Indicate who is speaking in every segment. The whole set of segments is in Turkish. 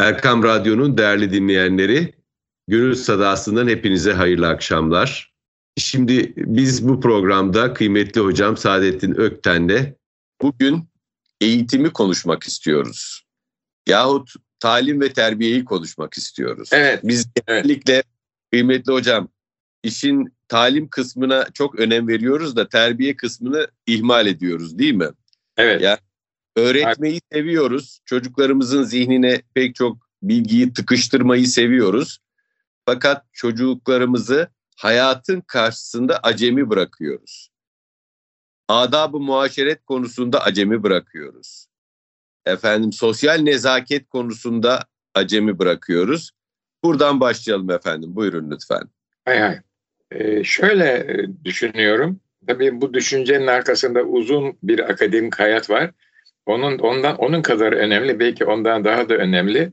Speaker 1: Erkam Radyo'nun değerli dinleyenleri, Gönül Sadası'ndan hepinize hayırlı akşamlar. Şimdi biz bu programda kıymetli hocam Saadettin Ökten'le bugün eğitimi konuşmak istiyoruz. Yahut talim ve terbiyeyi konuşmak istiyoruz.
Speaker 2: Evet.
Speaker 1: Biz genellikle evet. kıymetli hocam işin talim kısmına çok önem veriyoruz da terbiye kısmını ihmal ediyoruz değil mi?
Speaker 2: Evet.
Speaker 1: Yani öğretmeyi seviyoruz. Çocuklarımızın zihnine pek çok bilgiyi tıkıştırmayı seviyoruz. Fakat çocuklarımızı hayatın karşısında acemi bırakıyoruz. Adab-ı muaşeret konusunda acemi bırakıyoruz. Efendim sosyal nezaket konusunda acemi bırakıyoruz. Buradan başlayalım efendim. Buyurun lütfen.
Speaker 2: Hay hay. Ee, şöyle düşünüyorum. Tabii bu düşüncenin arkasında uzun bir akademik hayat var. Onun ondan onun kadar önemli, belki ondan daha da önemli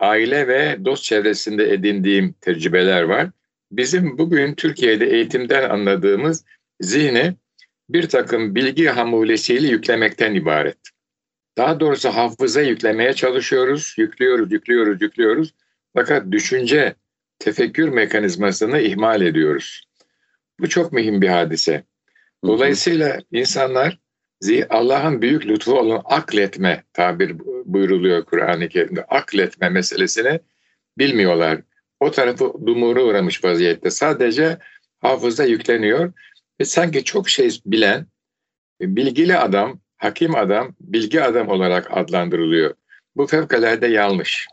Speaker 2: aile ve dost çevresinde edindiğim tecrübeler var. Bizim bugün Türkiye'de eğitimden anladığımız zihni bir takım bilgi hamulesiyle yüklemekten ibaret. Daha doğrusu hafıza yüklemeye çalışıyoruz, yüklüyoruz, yüklüyoruz, yüklüyoruz. Fakat düşünce, tefekkür mekanizmasını ihmal ediyoruz. Bu çok mühim bir hadise. Dolayısıyla insanlar Allah'ın büyük lütfu olan akletme tabir buyuruluyor Kur'an-ı Kerim'de. Akletme meselesini bilmiyorlar. O tarafı dumura uğramış vaziyette. Sadece hafıza yükleniyor ve sanki çok şey bilen, bilgili adam, hakim adam, bilgi adam olarak adlandırılıyor. Bu fevkalade yanlış.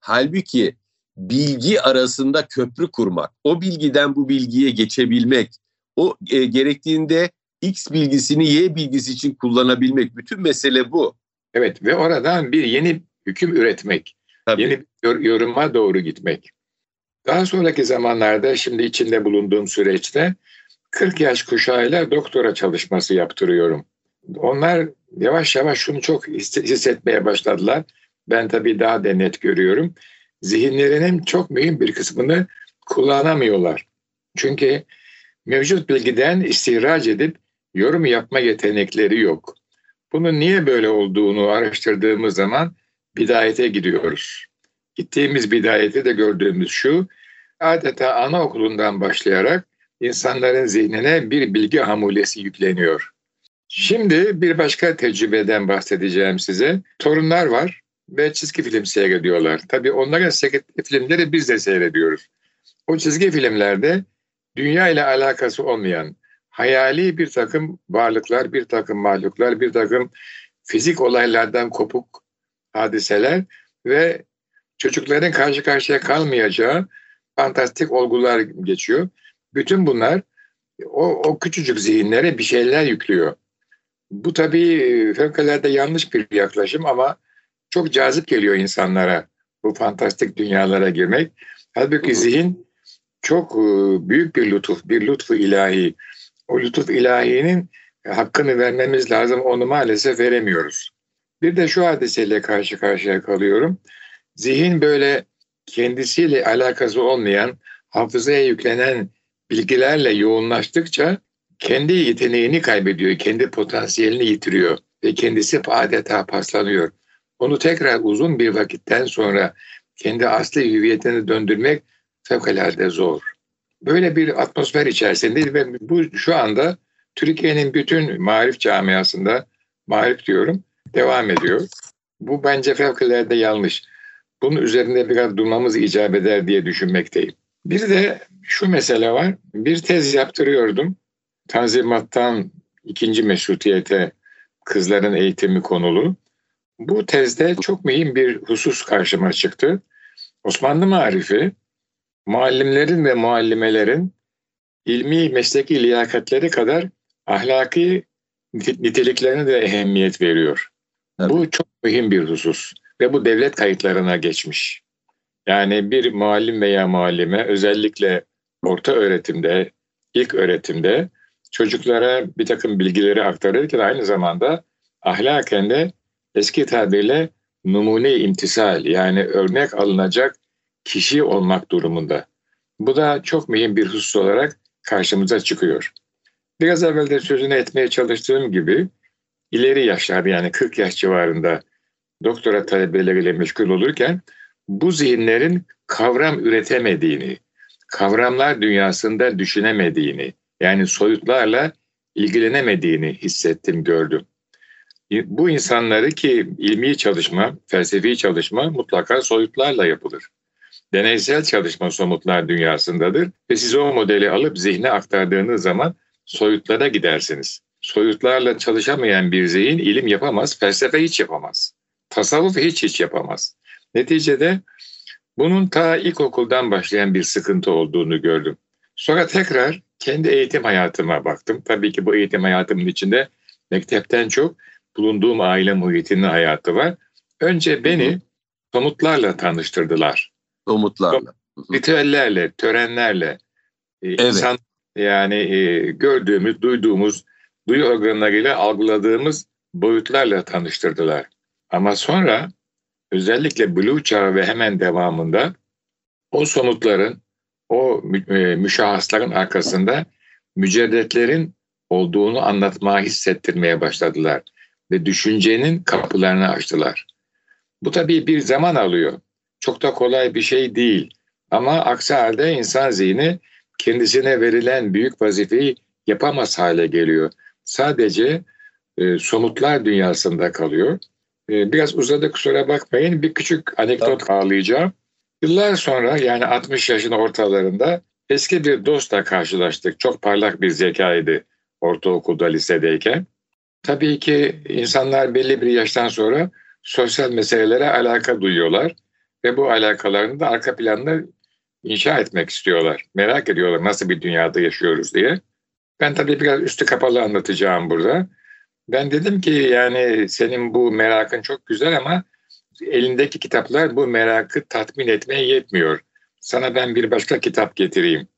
Speaker 1: Halbuki bilgi arasında köprü kurmak, o bilgiden bu bilgiye geçebilmek, o e, gerektiğinde X bilgisini Y bilgisi için kullanabilmek. Bütün mesele bu.
Speaker 2: Evet ve oradan bir yeni hüküm üretmek. Tabii. Yeni bir yoruma doğru gitmek. Daha sonraki zamanlarda şimdi içinde bulunduğum süreçte 40 yaş kuşağıyla doktora çalışması yaptırıyorum. Onlar yavaş yavaş şunu çok hissetmeye başladılar. Ben tabii daha da net görüyorum. Zihinlerinin çok mühim bir kısmını kullanamıyorlar. Çünkü mevcut bilgiden istihraç edip yorum yapma yetenekleri yok. Bunun niye böyle olduğunu araştırdığımız zaman bidayete gidiyoruz. Gittiğimiz bidayete de gördüğümüz şu, adeta anaokulundan başlayarak insanların zihnine bir bilgi hamulesi yükleniyor. Şimdi bir başka tecrübeden bahsedeceğim size. Torunlar var ve çizgi film seyrediyorlar. Tabii onların seyrettiği filmleri biz de seyrediyoruz. O çizgi filmlerde dünya ile alakası olmayan, hayali bir takım varlıklar, bir takım mahluklar, bir takım fizik olaylardan kopuk hadiseler ve çocukların karşı karşıya kalmayacağı fantastik olgular geçiyor. Bütün bunlar o, o küçücük zihinlere bir şeyler yüklüyor. Bu tabii fevkalade yanlış bir yaklaşım ama çok cazip geliyor insanlara bu fantastik dünyalara girmek. Halbuki zihin çok e, büyük bir lütuf, bir lütfu ilahi o lütuf ilahinin hakkını vermemiz lazım. Onu maalesef veremiyoruz. Bir de şu hadiseyle karşı karşıya kalıyorum. Zihin böyle kendisiyle alakası olmayan, hafızaya yüklenen bilgilerle yoğunlaştıkça kendi yeteneğini kaybediyor, kendi potansiyelini yitiriyor ve kendisi adeta paslanıyor. Onu tekrar uzun bir vakitten sonra kendi asli hüviyetine döndürmek fevkalade zor böyle bir atmosfer içerisinde ve bu şu anda Türkiye'nin bütün marif camiasında, marif diyorum, devam ediyor. Bu bence fevkalade yanlış. Bunun üzerinde biraz durmamız icap eder diye düşünmekteyim. Bir de şu mesele var. Bir tez yaptırıyordum. Tanzimattan ikinci meşrutiyete kızların eğitimi konulu. Bu tezde çok mühim bir husus karşıma çıktı. Osmanlı marifi muallimlerin ve muallimelerin ilmi mesleki liyakatleri kadar ahlaki niteliklerine de ehemmiyet veriyor. Evet. Bu çok mühim bir husus ve bu devlet kayıtlarına geçmiş. Yani bir muallim veya muallime özellikle orta öğretimde, ilk öğretimde çocuklara bir takım bilgileri aktarırken aynı zamanda ahlaken de eski tabirle numune imtisal yani örnek alınacak kişi olmak durumunda. Bu da çok mühim bir husus olarak karşımıza çıkıyor. Biraz evvel de sözünü etmeye çalıştığım gibi ileri yaşlarda yani 40 yaş civarında doktora talebeleriyle meşgul olurken bu zihinlerin kavram üretemediğini, kavramlar dünyasında düşünemediğini, yani soyutlarla ilgilenemediğini hissettim, gördüm. Bu insanları ki ilmi çalışma, felsefi çalışma mutlaka soyutlarla yapılır. Deneysel çalışma somutlar dünyasındadır ve siz o modeli alıp zihne aktardığınız zaman soyutlara gidersiniz. Soyutlarla çalışamayan bir zihin ilim yapamaz, felsefe hiç yapamaz. Tasavvuf hiç hiç yapamaz. Neticede bunun ta ilkokuldan başlayan bir sıkıntı olduğunu gördüm. Sonra tekrar kendi eğitim hayatıma baktım. Tabii ki bu eğitim hayatımın içinde mektepten çok bulunduğum aile muhitinin hayatı var. Önce beni somutlarla tanıştırdılar.
Speaker 1: Somutlarla.
Speaker 2: Ritüellerle, törenlerle. E, evet. İnsan yani e, gördüğümüz, duyduğumuz, duyu organlarıyla algıladığımız boyutlarla tanıştırdılar. Ama sonra özellikle Blue Çağı ve hemen devamında o somutların, o e, müşahhasların arkasında mücerretlerin olduğunu anlatmaya, hissettirmeye başladılar. Ve düşüncenin kapılarını açtılar. Bu tabii bir zaman alıyor. Çok da kolay bir şey değil. Ama aksi halde insan zihni kendisine verilen büyük vazifeyi yapamaz hale geliyor. Sadece e, somutlar dünyasında kalıyor. E, biraz uzadı kusura bakmayın. Bir küçük anekdot tamam. ağlayacağım. Yıllar sonra yani 60 yaşın ortalarında eski bir dostla karşılaştık. Çok parlak bir zekaydı ortaokulda, lisedeyken. Tabii ki insanlar belli bir yaştan sonra sosyal meselelere alaka duyuyorlar ve bu alakalarını da arka planda inşa etmek istiyorlar. Merak ediyorlar nasıl bir dünyada yaşıyoruz diye. Ben tabii biraz üstü kapalı anlatacağım burada. Ben dedim ki yani senin bu merakın çok güzel ama elindeki kitaplar bu merakı tatmin etmeye yetmiyor. Sana ben bir başka kitap getireyim.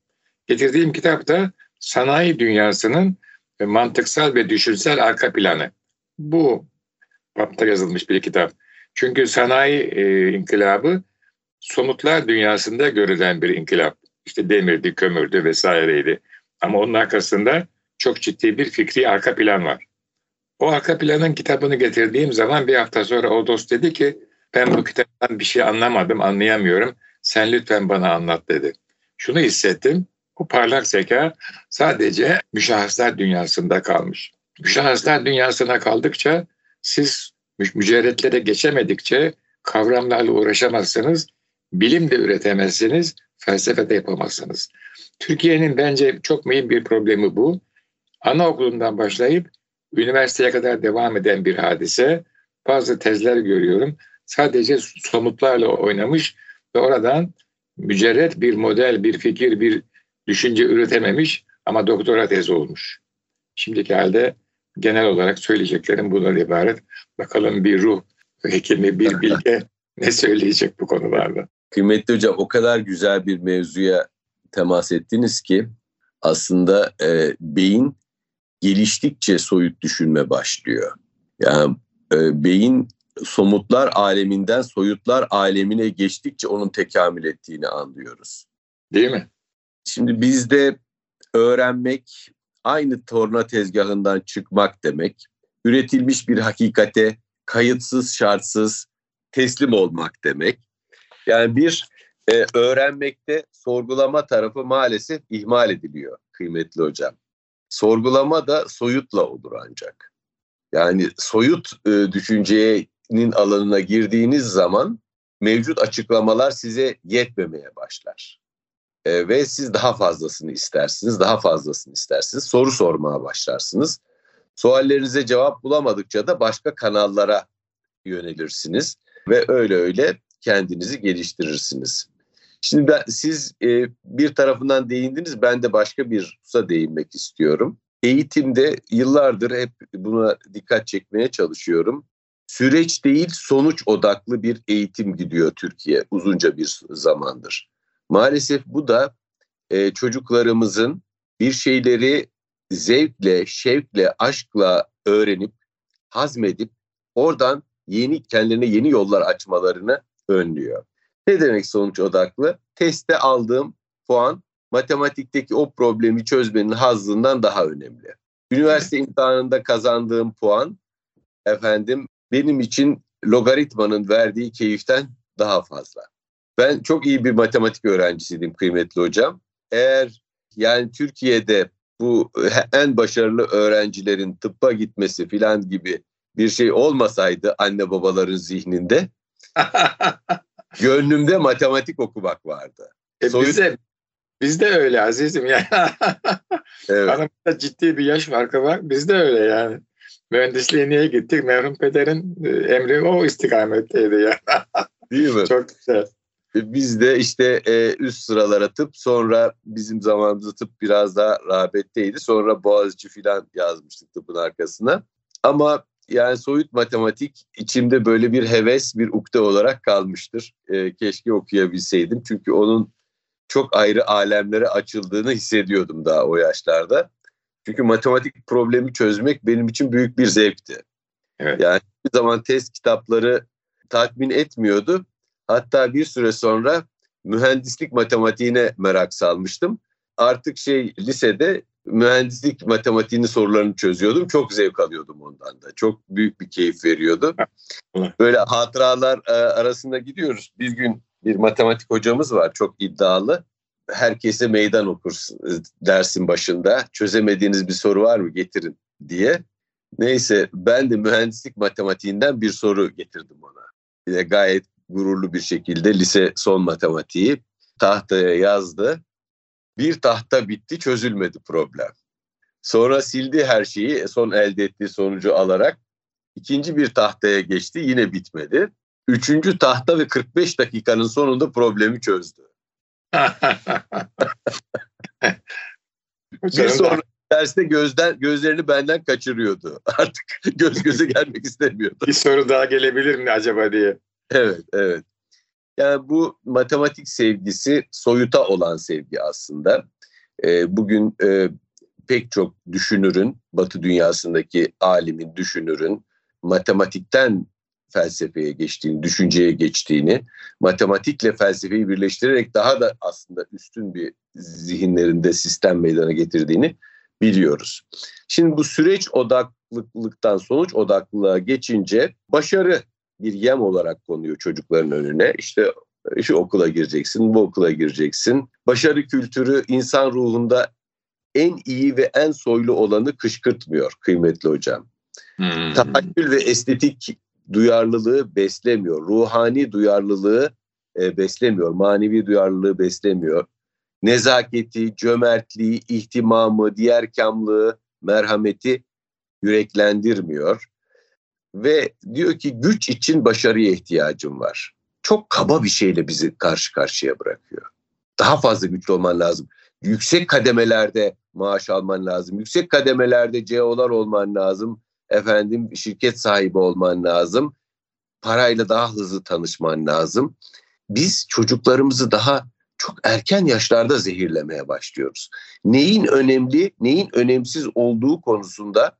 Speaker 2: Getirdiğim kitap da sanayi dünyasının mantıksal ve düşünsel arka planı. Bu bapta yazılmış bir kitap. Çünkü sanayi e, inkılabı somutlar dünyasında görülen bir inkılap. İşte demirdi, kömürdü vesaireydi. Ama onun arkasında çok ciddi bir fikri arka plan var. O arka planın kitabını getirdiğim zaman bir hafta sonra o dost dedi ki ben bu kitaptan bir şey anlamadım, anlayamıyorum. Sen lütfen bana anlat dedi. Şunu hissettim. Bu parlak zeka sadece müşahhaslar dünyasında kalmış. Müşahhaslar dünyasına kaldıkça siz mücerretlere geçemedikçe kavramlarla uğraşamazsınız, bilim de üretemezsiniz, felsefe de yapamazsınız. Türkiye'nin bence çok mühim bir problemi bu. Anaokulundan başlayıp üniversiteye kadar devam eden bir hadise. Bazı tezler görüyorum. Sadece somutlarla oynamış ve oradan mücerret bir model, bir fikir, bir düşünce üretememiş ama doktora tezi olmuş. Şimdiki halde genel olarak söyleyeceklerim bunlar ibaret. Bakalım bir ruh hekimi, bir bilge ne söyleyecek bu konularda.
Speaker 1: Kıymetli hocam o kadar güzel bir mevzuya temas ettiniz ki aslında e, beyin geliştikçe soyut düşünme başlıyor. Yani e, beyin somutlar aleminden soyutlar alemine geçtikçe onun tekamül ettiğini anlıyoruz.
Speaker 2: Değil mi?
Speaker 1: Şimdi bizde öğrenmek aynı torna tezgahından çıkmak demek. Üretilmiş bir hakikate kayıtsız şartsız teslim olmak demek. Yani bir e, öğrenmekte sorgulama tarafı maalesef ihmal ediliyor kıymetli hocam. Sorgulama da soyutla olur ancak. Yani soyut e, düşüncenin alanına girdiğiniz zaman mevcut açıklamalar size yetmemeye başlar. E, ve siz daha fazlasını istersiniz, daha fazlasını istersiniz. Soru sormaya başlarsınız. Suallerinize cevap bulamadıkça da başka kanallara yönelirsiniz ve öyle öyle kendinizi geliştirirsiniz. Şimdi ben, siz e, bir tarafından değindiniz, ben de başka bir hususa değinmek istiyorum. Eğitimde yıllardır hep buna dikkat çekmeye çalışıyorum. Süreç değil, sonuç odaklı bir eğitim gidiyor Türkiye uzunca bir zamandır. Maalesef bu da e, çocuklarımızın bir şeyleri zevkle, şevkle, aşkla öğrenip, hazmedip oradan yeni kendilerine yeni yollar açmalarını önlüyor. Ne demek sonuç odaklı? Teste aldığım puan matematikteki o problemi çözmenin hazzından daha önemli. Üniversite imtihanında kazandığım puan efendim benim için logaritmanın verdiği keyiften daha fazla. Ben çok iyi bir matematik öğrencisiydim kıymetli hocam. Eğer yani Türkiye'de bu en başarılı öğrencilerin tıbba gitmesi filan gibi bir şey olmasaydı anne babaların zihninde gönlümde matematik okumak vardı.
Speaker 2: E Soyut... bize, bizde öyle azizim ya. evet. Aramızda ciddi bir yaş farkı var. Bizde öyle yani. Mühendisliğe niye gittik? Merhum pederin e, emri o istikametteydi ya.
Speaker 1: Değil mi?
Speaker 2: Çok güzel.
Speaker 1: Biz de işte e, üst sıralara tıp sonra bizim zamanımızda tıp biraz daha rağbetteydi. Sonra Boğaziçi filan yazmıştık tıpın arkasına. Ama yani soyut matematik içimde böyle bir heves, bir ukde olarak kalmıştır. E, keşke okuyabilseydim. Çünkü onun çok ayrı alemlere açıldığını hissediyordum daha o yaşlarda. Çünkü matematik problemi çözmek benim için büyük bir zevkti. Evet. Yani bir zaman test kitapları tatmin etmiyordu. Hatta bir süre sonra mühendislik matematiğine merak salmıştım. Artık şey lisede mühendislik matematiğinin sorularını çözüyordum. Çok zevk alıyordum ondan da. Çok büyük bir keyif veriyordu. Böyle hatıralar e, arasında gidiyoruz. Bir gün bir matematik hocamız var çok iddialı. Herkese meydan okursun e, dersin başında. Çözemediğiniz bir soru var mı getirin diye. Neyse ben de mühendislik matematiğinden bir soru getirdim ona. Yine gayet gururlu bir şekilde lise son matematiği tahtaya yazdı. Bir tahta bitti çözülmedi problem. Sonra sildi her şeyi son elde ettiği sonucu alarak ikinci bir tahtaya geçti yine bitmedi. Üçüncü tahta ve 45 dakikanın sonunda problemi çözdü. bir sonra derste gözden gözlerini benden kaçırıyordu. Artık göz göze gelmek istemiyordu.
Speaker 2: Bir soru daha gelebilir mi acaba diye.
Speaker 1: Evet, evet. Yani bu matematik sevgisi soyuta olan sevgi aslında. E, bugün e, pek çok düşünürün, Batı dünyasındaki alimin, düşünürün matematikten felsefeye geçtiğini, düşünceye geçtiğini, matematikle felsefeyi birleştirerek daha da aslında üstün bir zihinlerinde sistem meydana getirdiğini biliyoruz. Şimdi bu süreç odaklılıktan sonuç odaklılığa geçince başarı bir yem olarak konuyor çocukların önüne. İşte şu okula gireceksin, bu okula gireceksin. Başarı kültürü insan ruhunda en iyi ve en soylu olanı kışkırtmıyor kıymetli hocam. Hmm. Tahakkül ve estetik duyarlılığı beslemiyor. Ruhani duyarlılığı e, beslemiyor. Manevi duyarlılığı beslemiyor. Nezaketi, cömertliği, ihtimamı, diğer kamlığı, merhameti yüreklendirmiyor ve diyor ki güç için başarıya ihtiyacım var. Çok kaba bir şeyle bizi karşı karşıya bırakıyor. Daha fazla güçlü olman lazım. Yüksek kademelerde maaş alman lazım. Yüksek kademelerde CEO'lar olman lazım. Efendim şirket sahibi olman lazım. Parayla daha hızlı tanışman lazım. Biz çocuklarımızı daha çok erken yaşlarda zehirlemeye başlıyoruz. Neyin önemli, neyin önemsiz olduğu konusunda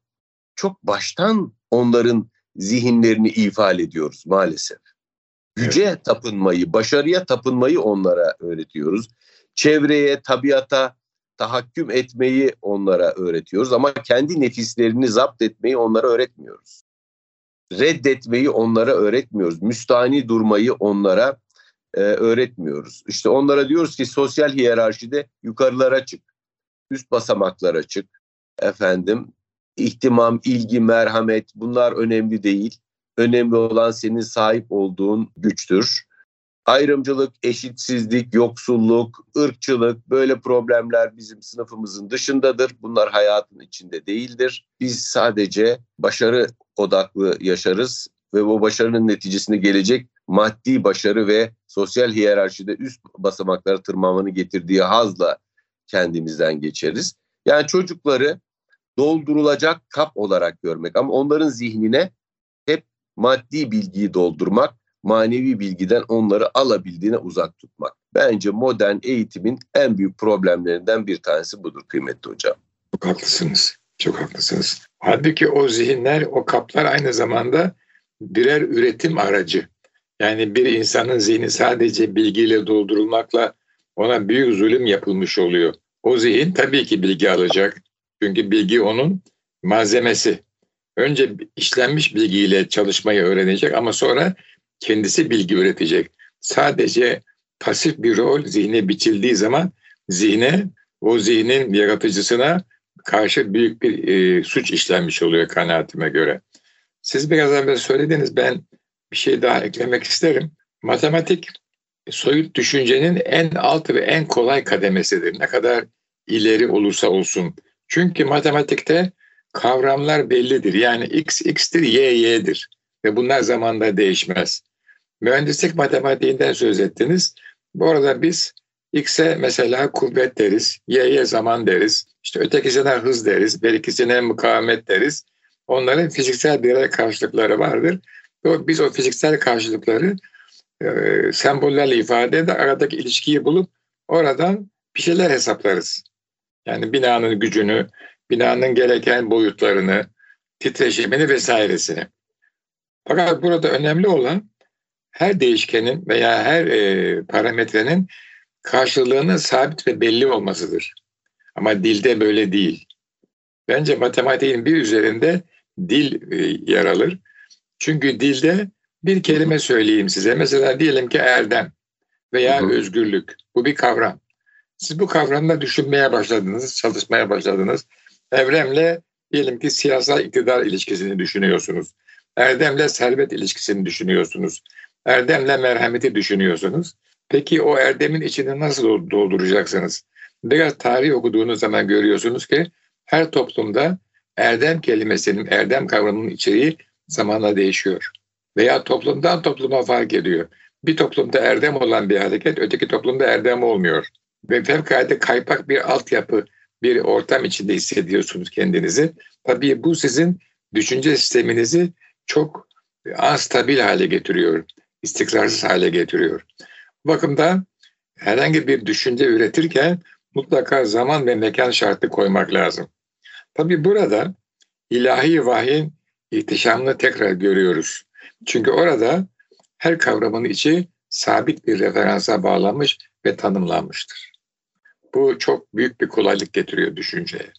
Speaker 1: çok baştan onların zihinlerini ifade ediyoruz maalesef. Güce evet. tapınmayı, başarıya tapınmayı onlara öğretiyoruz. Çevreye, tabiata tahakküm etmeyi onlara öğretiyoruz ama kendi nefislerini zapt etmeyi onlara öğretmiyoruz. Reddetmeyi onlara öğretmiyoruz. Müstani durmayı onlara e, öğretmiyoruz. İşte onlara diyoruz ki sosyal hiyerarşide yukarılara çık, üst basamaklara çık. Efendim ihtimam, ilgi, merhamet bunlar önemli değil. Önemli olan senin sahip olduğun güçtür. Ayrımcılık, eşitsizlik, yoksulluk, ırkçılık böyle problemler bizim sınıfımızın dışındadır. Bunlar hayatın içinde değildir. Biz sadece başarı odaklı yaşarız ve bu başarının neticesinde gelecek maddi başarı ve sosyal hiyerarşide üst basamaklara tırmanmanın getirdiği hazla kendimizden geçeriz. Yani çocukları doldurulacak kap olarak görmek ama onların zihnine hep maddi bilgiyi doldurmak, manevi bilgiden onları alabildiğine uzak tutmak. Bence modern eğitimin en büyük problemlerinden bir tanesi budur kıymetli hocam.
Speaker 2: Çok haklısınız. Çok haklısınız. Halbuki o zihinler, o kaplar aynı zamanda birer üretim aracı. Yani bir insanın zihni sadece bilgiyle doldurulmakla ona büyük zulüm yapılmış oluyor. O zihin tabii ki bilgi alacak, çünkü bilgi onun malzemesi. Önce işlenmiş bilgiyle çalışmayı öğrenecek ama sonra kendisi bilgi üretecek. Sadece pasif bir rol zihne biçildiği zaman zihne o zihnin yaratıcısına karşı büyük bir e, suç işlenmiş oluyor kanaatime göre. Siz biraz evvel söylediniz ben bir şey daha eklemek isterim. Matematik soyut düşüncenin en alt ve en kolay kademesidir. Ne kadar ileri olursa olsun. Çünkü matematikte kavramlar bellidir. Yani x x'tir, y y'dir. Ve bunlar zamanda değişmez. Mühendislik matematiğinden söz ettiniz. Bu arada biz x'e mesela kuvvet deriz, y'ye zaman deriz, işte ötekisine hız deriz, berikisine mukavemet deriz. Onların fiziksel birer karşılıkları vardır. Biz o fiziksel karşılıkları e, sembollerle ifade eder, aradaki ilişkiyi bulup oradan bir şeyler hesaplarız. Yani binanın gücünü, binanın gereken boyutlarını, titreşimini vesairesini. Fakat burada önemli olan her değişkenin veya her e, parametrenin karşılığının sabit ve belli olmasıdır. Ama dilde böyle değil. Bence matematiğin bir üzerinde dil e, yer alır. Çünkü dilde bir kelime söyleyeyim size. Mesela diyelim ki erdem veya özgürlük. Bu bir kavram. Siz bu kavramda düşünmeye başladınız, çalışmaya başladınız. Evremle diyelim ki siyasal iktidar ilişkisini düşünüyorsunuz. Erdemle servet ilişkisini düşünüyorsunuz. Erdemle merhameti düşünüyorsunuz. Peki o erdemin içini nasıl dolduracaksınız? Biraz tarih okuduğunuz zaman görüyorsunuz ki her toplumda erdem kelimesinin, erdem kavramının içeriği zamanla değişiyor. Veya toplumdan topluma fark ediyor. Bir toplumda erdem olan bir hareket öteki toplumda erdem olmuyor. Ve fevkalade kaypak bir altyapı, bir ortam içinde hissediyorsunuz kendinizi. Tabii bu sizin düşünce sisteminizi çok anstabil hale getiriyor, istikrarsız hale getiriyor. Bu bakımda herhangi bir düşünce üretirken mutlaka zaman ve mekan şartı koymak lazım. Tabii burada ilahi vahyin ihtişamını tekrar görüyoruz. Çünkü orada her kavramın içi sabit bir referansa bağlanmış ve tanımlanmıştır. Bu çok büyük bir kolaylık getiriyor düşünceye.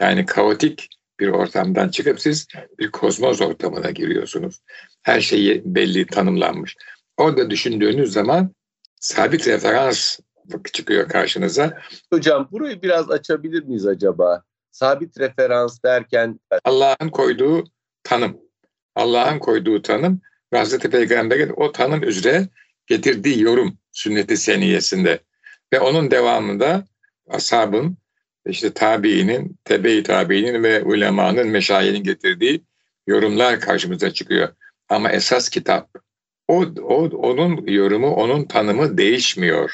Speaker 2: Yani kaotik bir ortamdan çıkıp siz bir kozmoz ortamına giriyorsunuz. Her şeyi belli tanımlanmış. Orada düşündüğünüz zaman sabit referans çıkıyor karşınıza.
Speaker 1: Hocam burayı biraz açabilir miyiz acaba? Sabit referans derken
Speaker 2: Allah'ın koyduğu tanım. Allah'ın koyduğu tanım ve Hazreti Peygamber'in o tanım üzere getirdiği yorum sünneti seniyesinde ve onun devamında ashabın işte tabiinin, tebe-i tabiinin ve ulemanın, meşayinin getirdiği yorumlar karşımıza çıkıyor. Ama esas kitap, o, o onun yorumu, onun tanımı değişmiyor.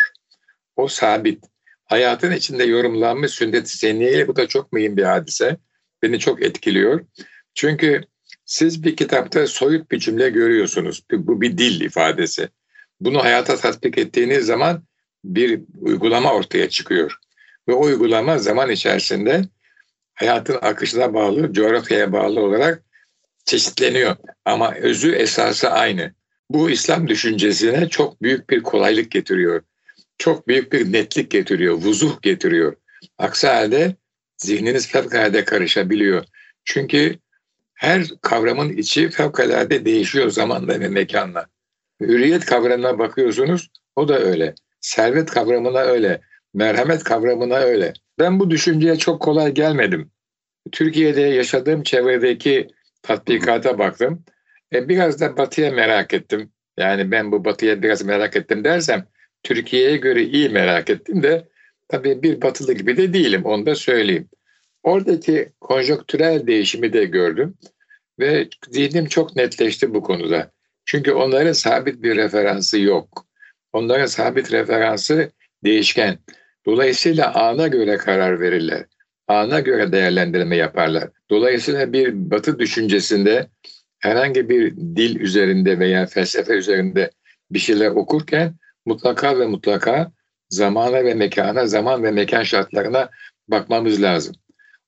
Speaker 2: O sabit. Hayatın içinde yorumlanmış sünnet-i seniyeyle bu da çok mühim bir hadise. Beni çok etkiliyor. Çünkü siz bir kitapta soyut bir cümle görüyorsunuz. Bu bir dil ifadesi. Bunu hayata tatbik ettiğiniz zaman bir uygulama ortaya çıkıyor. Ve uygulama zaman içerisinde hayatın akışına bağlı, coğrafyaya bağlı olarak çeşitleniyor. Ama özü esası aynı. Bu İslam düşüncesine çok büyük bir kolaylık getiriyor. Çok büyük bir netlik getiriyor, vuzuh getiriyor. Aksi halde zihniniz fevkalade karışabiliyor. Çünkü her kavramın içi fevkalade değişiyor zamanla ve mekanla. Hürriyet kavramına bakıyorsunuz, o da öyle. Servet kavramına öyle. Merhamet kavramına öyle. Ben bu düşünceye çok kolay gelmedim. Türkiye'de yaşadığım çevredeki tatbikata baktım. E, biraz da batıya merak ettim. Yani ben bu batıya biraz merak ettim dersem Türkiye'ye göre iyi merak ettim de tabii bir batılı gibi de değilim onu da söyleyeyim. Oradaki konjonktürel değişimi de gördüm ve zihnim çok netleşti bu konuda. Çünkü onların sabit bir referansı yok. Onların sabit referansı değişken. Dolayısıyla ana göre karar verirler. Ana göre değerlendirme yaparlar. Dolayısıyla bir batı düşüncesinde herhangi bir dil üzerinde veya felsefe üzerinde bir şeyler okurken mutlaka ve mutlaka zamana ve mekana, zaman ve mekan şartlarına bakmamız lazım.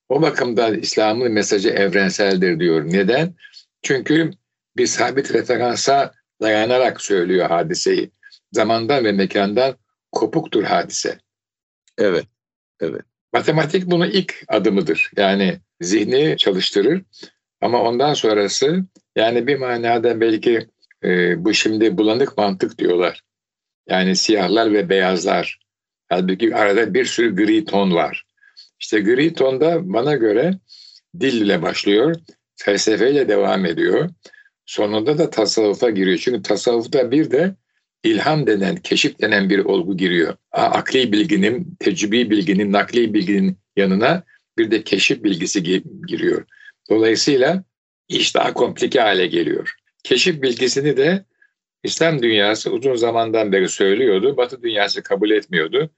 Speaker 2: O bakımdan İslam'ın mesajı evrenseldir diyor. Neden? Çünkü bir sabit referansa dayanarak söylüyor hadiseyi. Zamandan ve mekandan kopuktur hadise.
Speaker 1: Evet, evet.
Speaker 2: Matematik bunun ilk adımıdır. Yani zihni çalıştırır ama ondan sonrası yani bir manada belki e, bu şimdi bulanık mantık diyorlar. Yani siyahlar ve beyazlar. Halbuki arada bir sürü gri ton var. İşte gri tonda bana göre dil ile başlıyor, felsefeyle devam ediyor. Sonunda da tasavvufa giriyor. Çünkü tasavvufta bir de ilham denen, keşif denen bir olgu giriyor. Akli bilginin, tecrübi bilginin, nakli bilginin yanına bir de keşif bilgisi giriyor. Dolayısıyla iş daha komplike hale geliyor. Keşif bilgisini de İslam dünyası uzun zamandan beri söylüyordu. Batı dünyası kabul etmiyordu.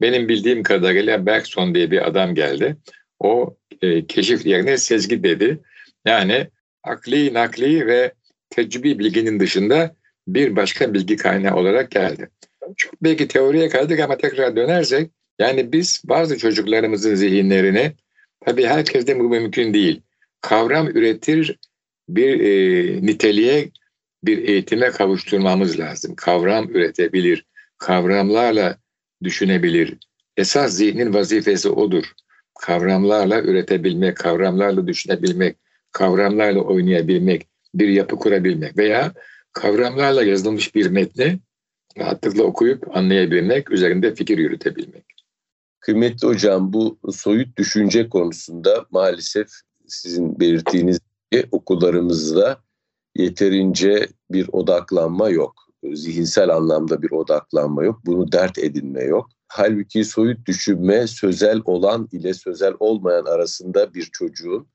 Speaker 2: Benim bildiğim kadarıyla Bergson diye bir adam geldi. O e, keşif yerine sezgi dedi. Yani akli, nakli ve tecrübi bilginin dışında bir başka bilgi kaynağı olarak geldi. Çok belki teoriye kaldık ama tekrar dönersek yani biz bazı çocuklarımızın zihinlerini tabii herkeste bu mümkün değil. Kavram üretir bir e, niteliğe bir eğitime kavuşturmamız lazım. Kavram üretebilir, kavramlarla düşünebilir. Esas zihnin vazifesi odur. Kavramlarla üretebilmek, kavramlarla düşünebilmek, kavramlarla oynayabilmek, bir yapı kurabilmek veya kavramlarla yazılmış bir metni rahatlıkla okuyup anlayabilmek, üzerinde fikir yürütebilmek.
Speaker 1: Kıymetli hocam bu soyut düşünce konusunda maalesef sizin belirttiğiniz gibi okullarımızda yeterince bir odaklanma yok. Zihinsel anlamda bir odaklanma yok. Bunu dert edinme yok. Halbuki soyut düşünme sözel olan ile sözel olmayan arasında bir çocuğun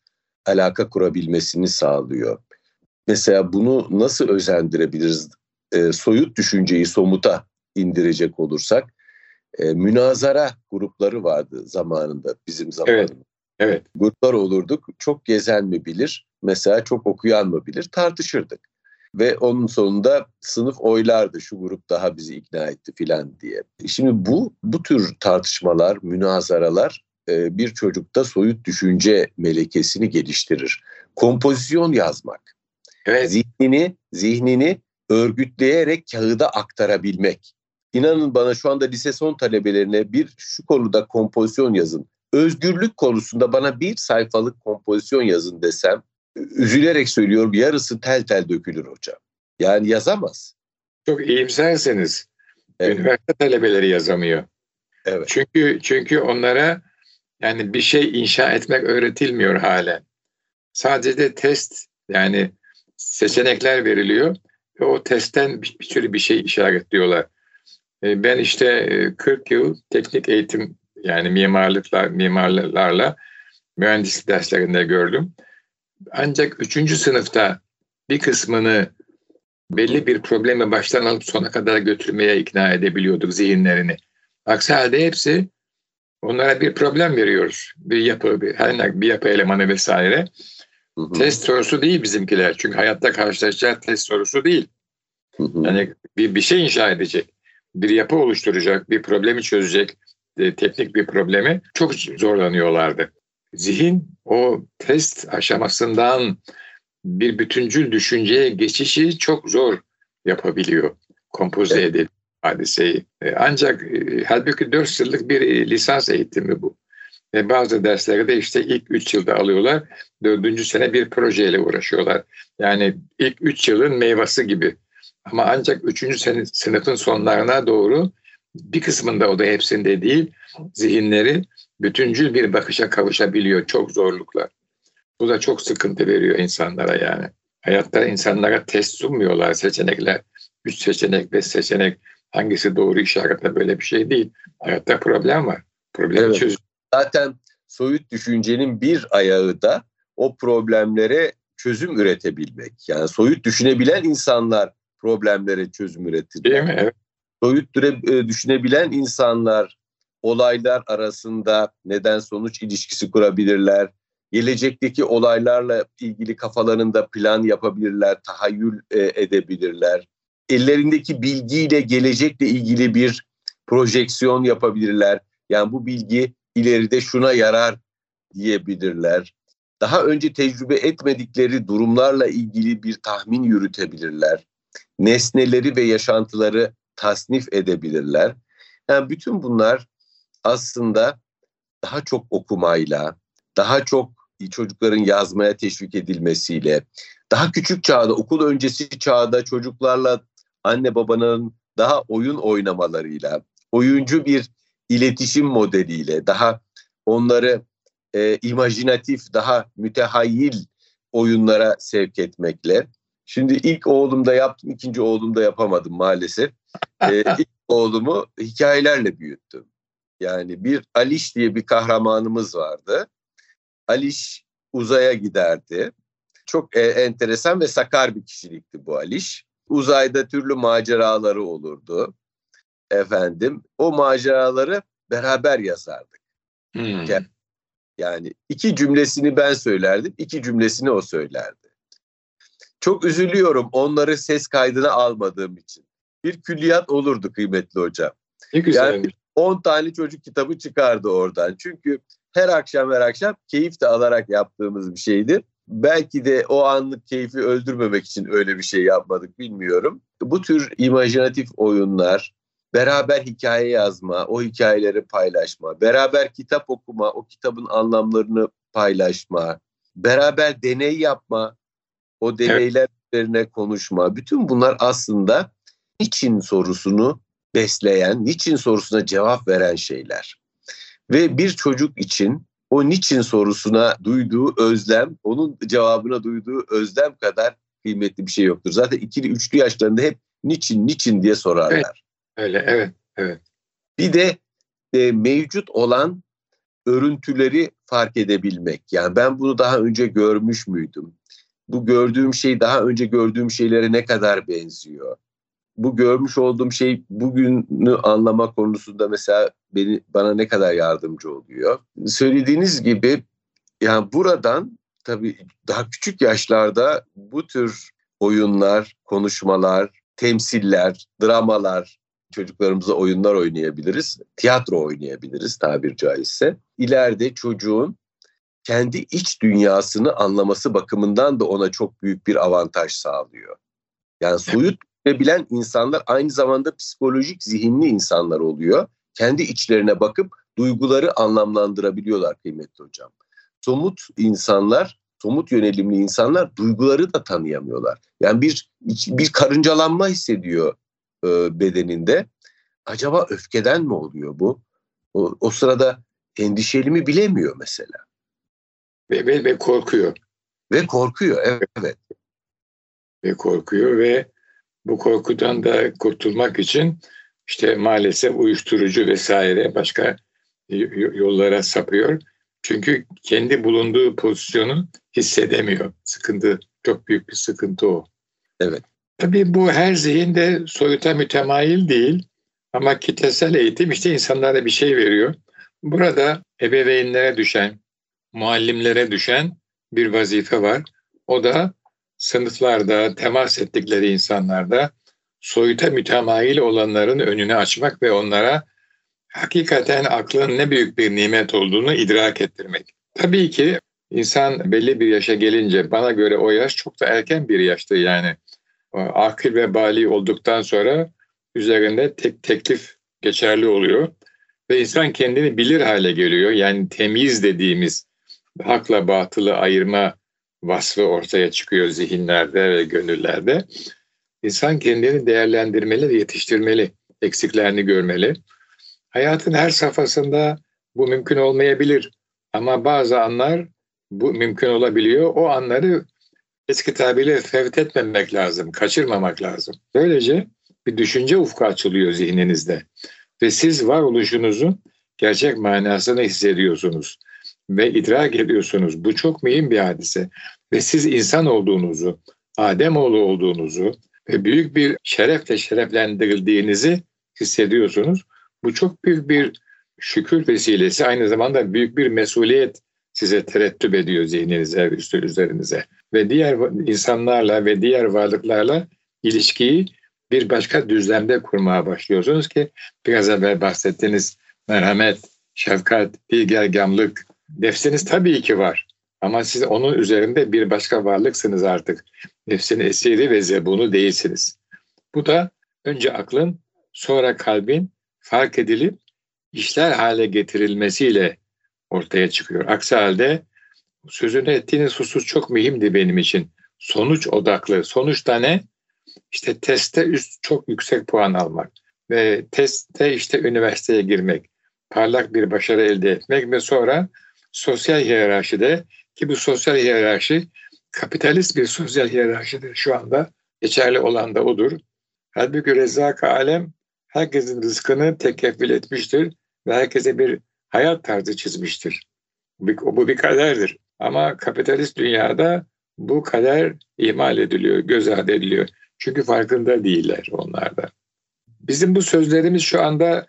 Speaker 1: alaka kurabilmesini sağlıyor. Mesela bunu nasıl özendirebiliriz? E, soyut düşünceyi somuta indirecek olursak e, münazara grupları vardı zamanında bizim zamanımızda. Evet. Evet. Gruplar olurduk. Çok gezen mi bilir? Mesela çok okuyan mı bilir? Tartışırdık. Ve onun sonunda sınıf oylardı şu grup daha bizi ikna etti filan diye. Şimdi bu bu tür tartışmalar, münazaralar e, bir çocukta soyut düşünce melekesini geliştirir. Kompozisyon yazmak. Evet. Zihnini, zihnini örgütleyerek kağıda aktarabilmek. İnanın bana şu anda lise son talebelerine bir şu konuda kompozisyon yazın. Özgürlük konusunda bana bir sayfalık kompozisyon yazın desem üzülerek söylüyorum yarısı tel tel dökülür hocam. Yani yazamaz.
Speaker 2: Çok iyimserseniz evet. üniversite talebeleri yazamıyor. Evet. Çünkü çünkü onlara yani bir şey inşa etmek öğretilmiyor halen. Sadece test yani seçenekler veriliyor ve o testten bir, bir sürü bir şey işaretliyorlar. E, ben işte 40 e, yıl teknik eğitim yani mimarlıklar, mimarlarla mühendislik derslerinde gördüm. Ancak üçüncü sınıfta bir kısmını belli bir probleme baştan alıp sona kadar götürmeye ikna edebiliyorduk zihinlerini. Aksi halde hepsi onlara bir problem veriyoruz. Bir yapı, bir, bir yapı elemanı vesaire. Hı hı. Test sorusu değil bizimkiler. Çünkü hayatta karşılaşacağı test sorusu değil. Hı hı. Yani bir, bir şey inşa edecek, bir yapı oluşturacak, bir problemi çözecek, e, teknik bir problemi çok zorlanıyorlardı. Zihin o test aşamasından bir bütüncül düşünceye geçişi çok zor yapabiliyor. Kompoze evet. edip hadiseyi. E, ancak e, halbuki 4 yıllık bir lisans eğitimi bu. Ve bazı dersleri de işte ilk 3 yılda alıyorlar. Dördüncü sene bir projeyle uğraşıyorlar. Yani ilk 3 yılın meyvesi gibi. Ama ancak 3. sınıfın sonlarına doğru bir kısmında o da hepsinde değil zihinleri bütüncül bir bakışa kavuşabiliyor çok zorlukla. Bu da çok sıkıntı veriyor insanlara yani. Hayatta insanlara test sunmuyorlar seçenekler. Üç seçenek, beş seçenek hangisi doğru işaretle böyle bir şey değil. Hayatta problem var. Problemi evet. çöz.
Speaker 1: Zaten soyut düşüncenin bir ayağı da o problemlere çözüm üretebilmek. Yani soyut düşünebilen insanlar problemlere çözüm üretir.
Speaker 2: Değil mi? Evet.
Speaker 1: Soyut e, düşünebilen insanlar olaylar arasında neden sonuç ilişkisi kurabilirler. Gelecekteki olaylarla ilgili kafalarında plan yapabilirler, tahayyül e, edebilirler. Ellerindeki bilgiyle gelecekle ilgili bir projeksiyon yapabilirler. Yani bu bilgi ileride şuna yarar diyebilirler. Daha önce tecrübe etmedikleri durumlarla ilgili bir tahmin yürütebilirler. Nesneleri ve yaşantıları tasnif edebilirler. Yani bütün bunlar aslında daha çok okumayla, daha çok çocukların yazmaya teşvik edilmesiyle, daha küçük çağda, okul öncesi çağda çocuklarla anne babanın daha oyun oynamalarıyla, oyuncu bir iletişim modeliyle, daha onları e, imajinatif, daha mütehayyil oyunlara sevk etmekle. Şimdi ilk oğlumda yaptım, ikinci oğlumda yapamadım maalesef. Ee, ilk oğlumu hikayelerle büyüttüm. Yani bir Aliş diye bir kahramanımız vardı. Aliş uzaya giderdi. Çok e, enteresan ve sakar bir kişilikti bu Aliş. Uzayda türlü maceraları olurdu. Efendim o maceraları beraber yazardık. Hmm. Yani iki cümlesini ben söylerdim, iki cümlesini o söylerdi. Çok üzülüyorum onları ses kaydına almadığım için. Bir külliyat olurdu kıymetli hocam.
Speaker 2: Ne güzel.
Speaker 1: Yani 10 tane çocuk kitabı çıkardı oradan. Çünkü her akşam her akşam keyif de alarak yaptığımız bir şeydi. Belki de o anlık keyfi öldürmemek için öyle bir şey yapmadık bilmiyorum. Bu tür imajinatif oyunlar, beraber hikaye yazma, o hikayeleri paylaşma, beraber kitap okuma, o kitabın anlamlarını paylaşma, beraber deney yapma, o deneyler evet. üzerine konuşma. Bütün bunlar aslında niçin sorusunu besleyen, niçin sorusuna cevap veren şeyler. Ve bir çocuk için o niçin sorusuna duyduğu özlem, onun cevabına duyduğu özlem kadar kıymetli bir şey yoktur. Zaten ikili, üçlü yaşlarında hep niçin, niçin diye sorarlar.
Speaker 2: Evet, öyle, evet, evet.
Speaker 1: Bir de e, mevcut olan örüntüleri fark edebilmek. Yani ben bunu daha önce görmüş müydüm? Bu gördüğüm şey daha önce gördüğüm şeylere ne kadar benziyor? bu görmüş olduğum şey bugünü anlama konusunda mesela beni bana ne kadar yardımcı oluyor. Söylediğiniz gibi yani buradan tabii daha küçük yaşlarda bu tür oyunlar, konuşmalar, temsiller, dramalar, çocuklarımıza oyunlar oynayabiliriz, tiyatro oynayabiliriz tabir caizse. İleride çocuğun kendi iç dünyasını anlaması bakımından da ona çok büyük bir avantaj sağlıyor. Yani soyut bilen insanlar aynı zamanda psikolojik zihinli insanlar oluyor. Kendi içlerine bakıp duyguları anlamlandırabiliyorlar kıymetli hocam. Somut insanlar, somut yönelimli insanlar duyguları da tanıyamıyorlar. Yani bir bir karıncalanma hissediyor e, bedeninde. Acaba öfkeden mi oluyor bu? O, o sırada endişeli mi bilemiyor mesela.
Speaker 2: Ve, ve, ve korkuyor.
Speaker 1: Ve korkuyor, evet.
Speaker 2: Ve korkuyor ve bu korkudan da kurtulmak için işte maalesef uyuşturucu vesaire başka yollara sapıyor. Çünkü kendi bulunduğu pozisyonu hissedemiyor. Sıkıntı, çok büyük bir sıkıntı o.
Speaker 1: Evet.
Speaker 2: Tabii bu her zihinde soyuta mütemayil değil. Ama kitlesel eğitim işte insanlara bir şey veriyor. Burada ebeveynlere düşen, muallimlere düşen bir vazife var. O da sınıflarda, temas ettikleri insanlarda soyuta mütemayil olanların önünü açmak ve onlara hakikaten aklın ne büyük bir nimet olduğunu idrak ettirmek. Tabii ki insan belli bir yaşa gelince bana göre o yaş çok da erken bir yaştı yani. Akıl ve bali olduktan sonra üzerinde tek teklif geçerli oluyor ve insan kendini bilir hale geliyor. Yani temiz dediğimiz hakla batılı ayırma vasfı ortaya çıkıyor zihinlerde ve gönüllerde. İnsan kendini değerlendirmeli ve yetiştirmeli, eksiklerini görmeli. Hayatın her safhasında bu mümkün olmayabilir ama bazı anlar bu mümkün olabiliyor. O anları eski tabiriyle fevt etmemek lazım, kaçırmamak lazım. Böylece bir düşünce ufku açılıyor zihninizde ve siz varoluşunuzun gerçek manasını hissediyorsunuz ve idrak ediyorsunuz. Bu çok mühim bir hadise. Ve siz insan olduğunuzu, Ademoğlu olduğunuzu ve büyük bir şerefle şereflendirildiğinizi hissediyorsunuz. Bu çok büyük bir şükür vesilesi. Aynı zamanda büyük bir mesuliyet size terettüp ediyor zihninize, üstü üzerinize. Ve diğer insanlarla ve diğer varlıklarla ilişkiyi bir başka düzlemde kurmaya başlıyorsunuz ki biraz evvel bahsettiğiniz merhamet, şefkat, bilgergamlık, Nefsiniz tabii ki var. Ama siz onun üzerinde bir başka varlıksınız artık. Nefsin esiri ve zebunu değilsiniz. Bu da önce aklın sonra kalbin fark edilip işler hale getirilmesiyle ortaya çıkıyor. Aksi halde sözünü ettiğiniz husus çok mühimdi benim için. Sonuç odaklı. Sonuçta ne? işte testte üst çok yüksek puan almak ve testte işte üniversiteye girmek, parlak bir başarı elde etmek ve sonra sosyal hiyerarşide ki bu sosyal hiyerarşi kapitalist bir sosyal hiyerarşidir şu anda. Geçerli olan da odur. Halbuki Rezzak Alem herkesin rızkını tekeffül etmiştir ve herkese bir hayat tarzı çizmiştir. Bu, bir kaderdir. Ama kapitalist dünyada bu kader ihmal ediliyor, göz ardı ediliyor. Çünkü farkında değiller onlar da. Bizim bu sözlerimiz şu anda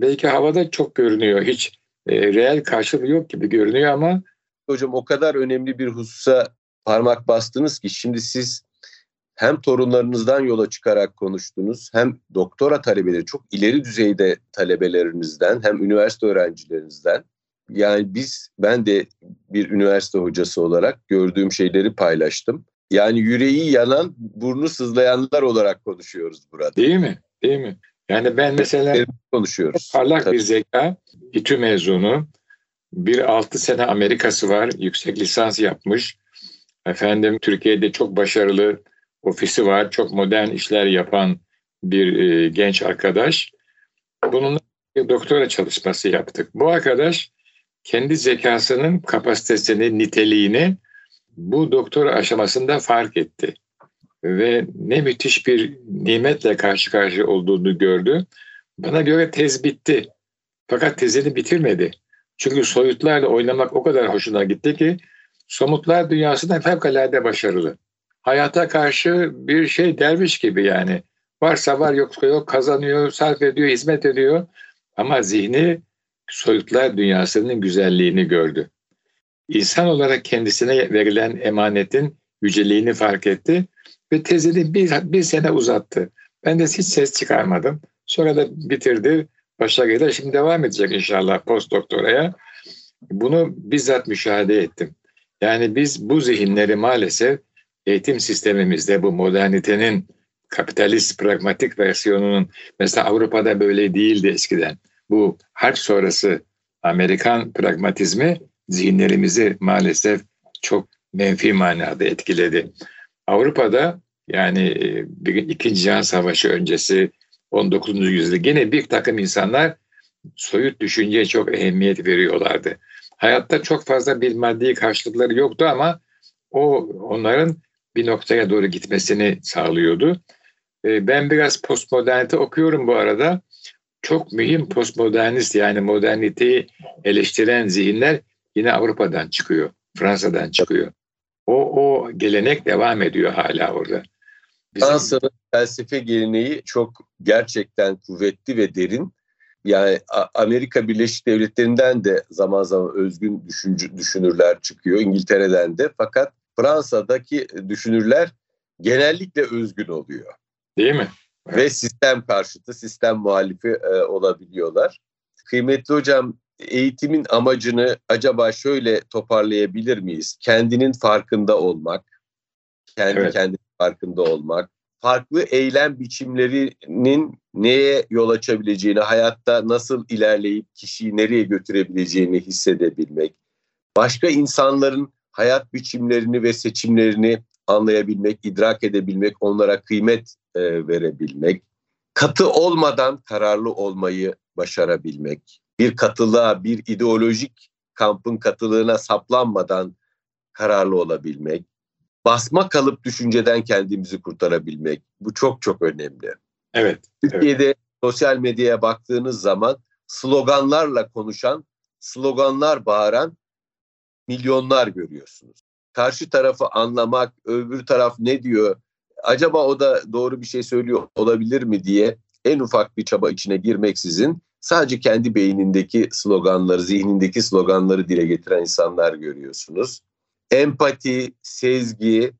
Speaker 2: belki havada çok görünüyor. Hiç e, reel karşılığı yok gibi görünüyor ama
Speaker 1: Hocam o kadar önemli bir hususa parmak bastınız ki şimdi siz hem torunlarınızdan yola çıkarak konuştunuz hem doktora talebeleri çok ileri düzeyde talebelerinizden hem üniversite öğrencilerinizden yani biz ben de bir üniversite hocası olarak gördüğüm şeyleri paylaştım. Yani yüreği yanan, burnu sızlayanlar olarak konuşuyoruz burada.
Speaker 2: Değil mi? Değil mi? Yani ben mesela
Speaker 1: konuşuyoruz.
Speaker 2: Parlak Tabii. bir zeka, İTÜ mezunu, bir altı sene Amerikası var, yüksek lisans yapmış. Efendim Türkiye'de çok başarılı ofisi var, çok modern işler yapan bir e, genç arkadaş. Bunun bir doktora çalışması yaptık. Bu arkadaş kendi zekasının kapasitesini, niteliğini bu doktora aşamasında fark etti. Ve ne müthiş bir nimetle karşı karşıya olduğunu gördü. Bana göre tez bitti. Fakat tezini bitirmedi. Çünkü soyutlarla oynamak o kadar hoşuna gitti ki somutlar dünyasında fevkalade başarılı. Hayata karşı bir şey derviş gibi yani. Varsa var yoksa yok kazanıyor, sarf ediyor, hizmet ediyor. Ama zihni soyutlar dünyasının güzelliğini gördü. İnsan olarak kendisine verilen emanetin yüceliğini fark etti ve tezini bir, bir sene uzattı. Ben de hiç ses çıkarmadım. Sonra da bitirdi. Başarıyla şimdi devam edecek inşallah post doktoraya. Bunu bizzat müşahede ettim. Yani biz bu zihinleri maalesef eğitim sistemimizde bu modernitenin kapitalist pragmatik versiyonunun mesela Avrupa'da böyle değildi eskiden. Bu harp sonrası Amerikan pragmatizmi zihinlerimizi maalesef çok menfi manada etkiledi. Avrupa'da yani e, bir ikinci Cihan Savaşı öncesi 19. yüzyılda gene bir takım insanlar soyut düşünceye çok ehemmiyet veriyorlardı. Hayatta çok fazla bir maddi karşılıkları yoktu ama o onların bir noktaya doğru gitmesini sağlıyordu. E, ben biraz postmodernite okuyorum bu arada. Çok mühim postmodernist yani moderniteyi eleştiren zihinler yine Avrupa'dan çıkıyor, Fransa'dan çıkıyor. O, o gelenek devam ediyor hala orada.
Speaker 1: Bizim... Fransa'nın felsefe geleneği çok gerçekten kuvvetli ve derin. Yani Amerika Birleşik Devletleri'nden de zaman zaman özgün düşüncü, düşünürler çıkıyor. İngiltere'den de. Fakat Fransa'daki düşünürler genellikle özgün oluyor.
Speaker 2: Değil mi?
Speaker 1: Ve sistem karşıtı, sistem muhalifi e, olabiliyorlar. Kıymetli hocam eğitimin amacını acaba şöyle toparlayabilir miyiz? Kendinin farkında olmak, kendi evet. kendinin farkında olmak, farklı eylem biçimlerinin neye yol açabileceğini, hayatta nasıl ilerleyip kişiyi nereye götürebileceğini hissedebilmek, başka insanların hayat biçimlerini ve seçimlerini anlayabilmek, idrak edebilmek, onlara kıymet e, verebilmek, katı olmadan kararlı olmayı başarabilmek, bir katılığa, bir ideolojik kampın katılığına saplanmadan kararlı olabilmek, basma kalıp düşünceden kendimizi kurtarabilmek. Bu çok çok önemli.
Speaker 2: Evet.
Speaker 1: Türkiye'de
Speaker 2: evet.
Speaker 1: sosyal medyaya baktığınız zaman sloganlarla konuşan, sloganlar bağıran milyonlar görüyorsunuz. Karşı tarafı anlamak, öbür taraf ne diyor, acaba o da doğru bir şey söylüyor olabilir mi diye en ufak bir çaba içine girmeksizin sadece kendi beynindeki sloganları, zihnindeki sloganları dile getiren insanlar görüyorsunuz. Empati, sezgi,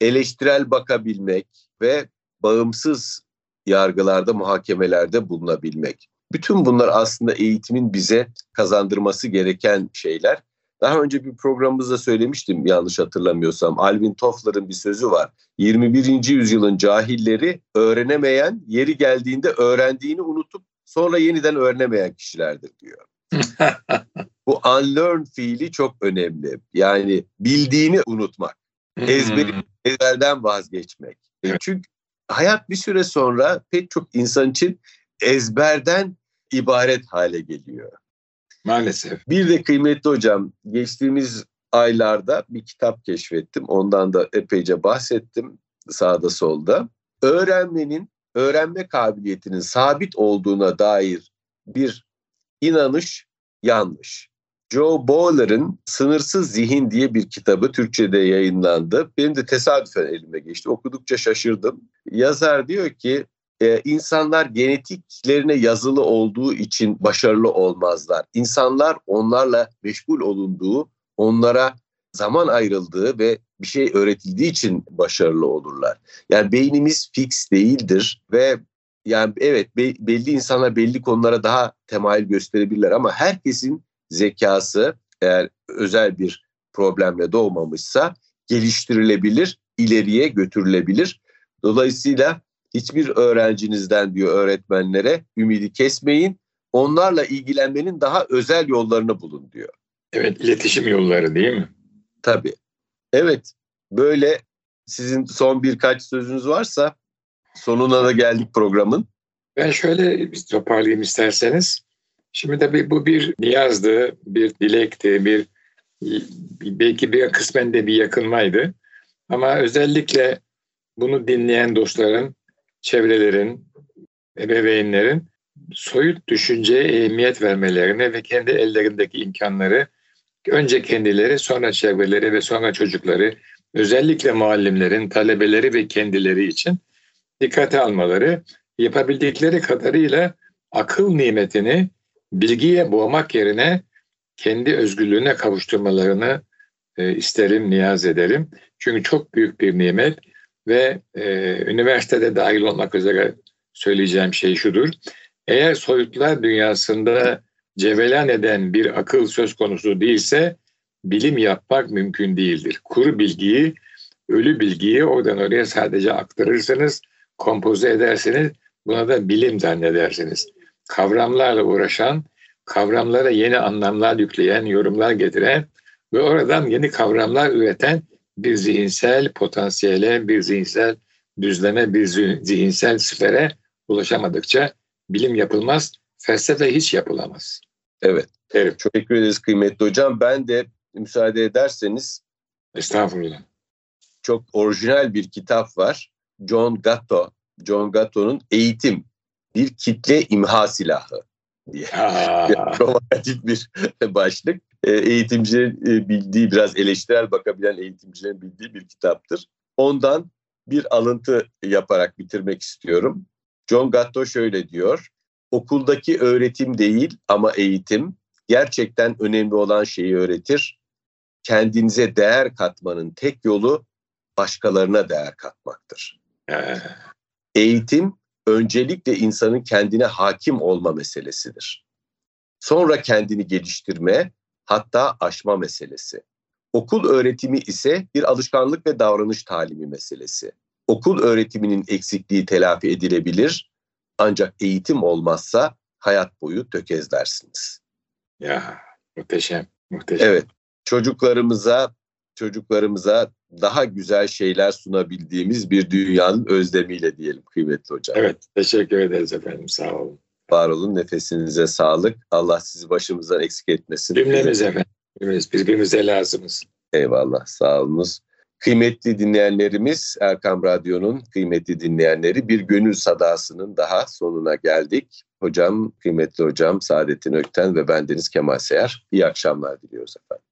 Speaker 1: eleştirel bakabilmek ve bağımsız yargılarda, muhakemelerde bulunabilmek. Bütün bunlar aslında eğitimin bize kazandırması gereken şeyler. Daha önce bir programımızda söylemiştim yanlış hatırlamıyorsam. Alvin Toffler'ın bir sözü var. 21. yüzyılın cahilleri öğrenemeyen, yeri geldiğinde öğrendiğini unutup sonra yeniden öğrenemeyen kişilerdir diyor. Bu unlearn fiili çok önemli. Yani bildiğini unutmak. Ezberi, ezberden vazgeçmek. E çünkü hayat bir süre sonra pek çok insan için ezberden ibaret hale geliyor.
Speaker 2: Maalesef.
Speaker 1: Bir de kıymetli hocam geçtiğimiz aylarda bir kitap keşfettim. Ondan da epeyce bahsettim sağda solda. Öğrenmenin, öğrenme kabiliyetinin sabit olduğuna dair bir inanış yanlış. Joe Bowler'ın Sınırsız Zihin diye bir kitabı Türkçe'de yayınlandı. Benim de tesadüfen elime geçti. Okudukça şaşırdım. Yazar diyor ki e, insanlar genetiklerine yazılı olduğu için başarılı olmazlar. İnsanlar onlarla meşgul olunduğu, onlara zaman ayrıldığı ve bir şey öğretildiği için başarılı olurlar. Yani beynimiz fix değildir ve yani evet belli insanlar belli konulara daha temayül gösterebilirler ama herkesin zekası eğer özel bir problemle doğmamışsa geliştirilebilir, ileriye götürülebilir. Dolayısıyla hiçbir öğrencinizden diyor öğretmenlere ümidi kesmeyin. Onlarla ilgilenmenin daha özel yollarını bulun diyor.
Speaker 2: Evet, iletişim yolları değil mi?
Speaker 1: Tabii. Evet, böyle sizin son birkaç sözünüz varsa sonuna da geldik programın.
Speaker 2: Ben şöyle toparlayayım isterseniz. Şimdi tabii bu bir niyazdı, bir dilekti, bir belki bir kısmen de bir yakınmaydı. Ama özellikle bunu dinleyen dostların, çevrelerin, ebeveynlerin soyut düşünceye ehemmiyet vermelerine ve kendi ellerindeki imkanları önce kendileri, sonra çevreleri ve sonra çocukları, özellikle muallimlerin, talebeleri ve kendileri için dikkate almaları, yapabildikleri kadarıyla akıl nimetini bilgiye boğmak yerine kendi özgürlüğüne kavuşturmalarını e, isterim, niyaz ederim. Çünkü çok büyük bir nimet ve e, üniversitede dahil olmak üzere söyleyeceğim şey şudur. Eğer soyutlar dünyasında cevelan eden bir akıl söz konusu değilse bilim yapmak mümkün değildir. Kuru bilgiyi, ölü bilgiyi oradan oraya sadece aktarırsınız, kompoze edersiniz. Buna da bilim zannedersiniz kavramlarla uğraşan, kavramlara yeni anlamlar yükleyen, yorumlar getiren ve oradan yeni kavramlar üreten bir zihinsel potansiyele, bir zihinsel düzleme, bir zihinsel sfere ulaşamadıkça bilim yapılmaz, felsefe hiç yapılamaz.
Speaker 1: Evet. Evet. Çok teşekkür ederiz kıymetli hocam. Ben de müsaade ederseniz
Speaker 2: Estağfurullah.
Speaker 1: Çok orijinal bir kitap var. John Gatto. John Gatto'nun Eğitim bir kitle imha silahı diye provokatif bir başlık. E, eğitimcilerin e, bildiği biraz eleştirel bakabilen eğitimcilerin bildiği bir kitaptır. Ondan bir alıntı yaparak bitirmek istiyorum. John Gatto şöyle diyor. Okuldaki öğretim değil ama eğitim gerçekten önemli olan şeyi öğretir. Kendinize değer katmanın tek yolu başkalarına değer katmaktır. Eğitim öncelikle insanın kendine hakim olma meselesidir. Sonra kendini geliştirme, hatta aşma meselesi. Okul öğretimi ise bir alışkanlık ve davranış talimi meselesi. Okul öğretiminin eksikliği telafi edilebilir ancak eğitim olmazsa hayat boyu tökezlersiniz.
Speaker 2: Ya muhteşem, muhteşem.
Speaker 1: Evet, çocuklarımıza çocuklarımıza daha güzel şeyler sunabildiğimiz bir dünyanın özlemiyle diyelim kıymetli hocam.
Speaker 2: Evet, teşekkür ederiz efendim. Sağ olun.
Speaker 1: Var olun, nefesinize sağlık. Allah sizi başımızdan eksik etmesin.
Speaker 2: Cümlemiz efendim. Birbirimize lazımız.
Speaker 1: Eyvallah, sağ olunuz. Kıymetli dinleyenlerimiz, Erkam Radyo'nun kıymetli dinleyenleri bir gönül sadasının daha sonuna geldik. Hocam, kıymetli hocam Saadettin Ökten ve bendeniz Kemal Seyer. İyi akşamlar diliyoruz efendim.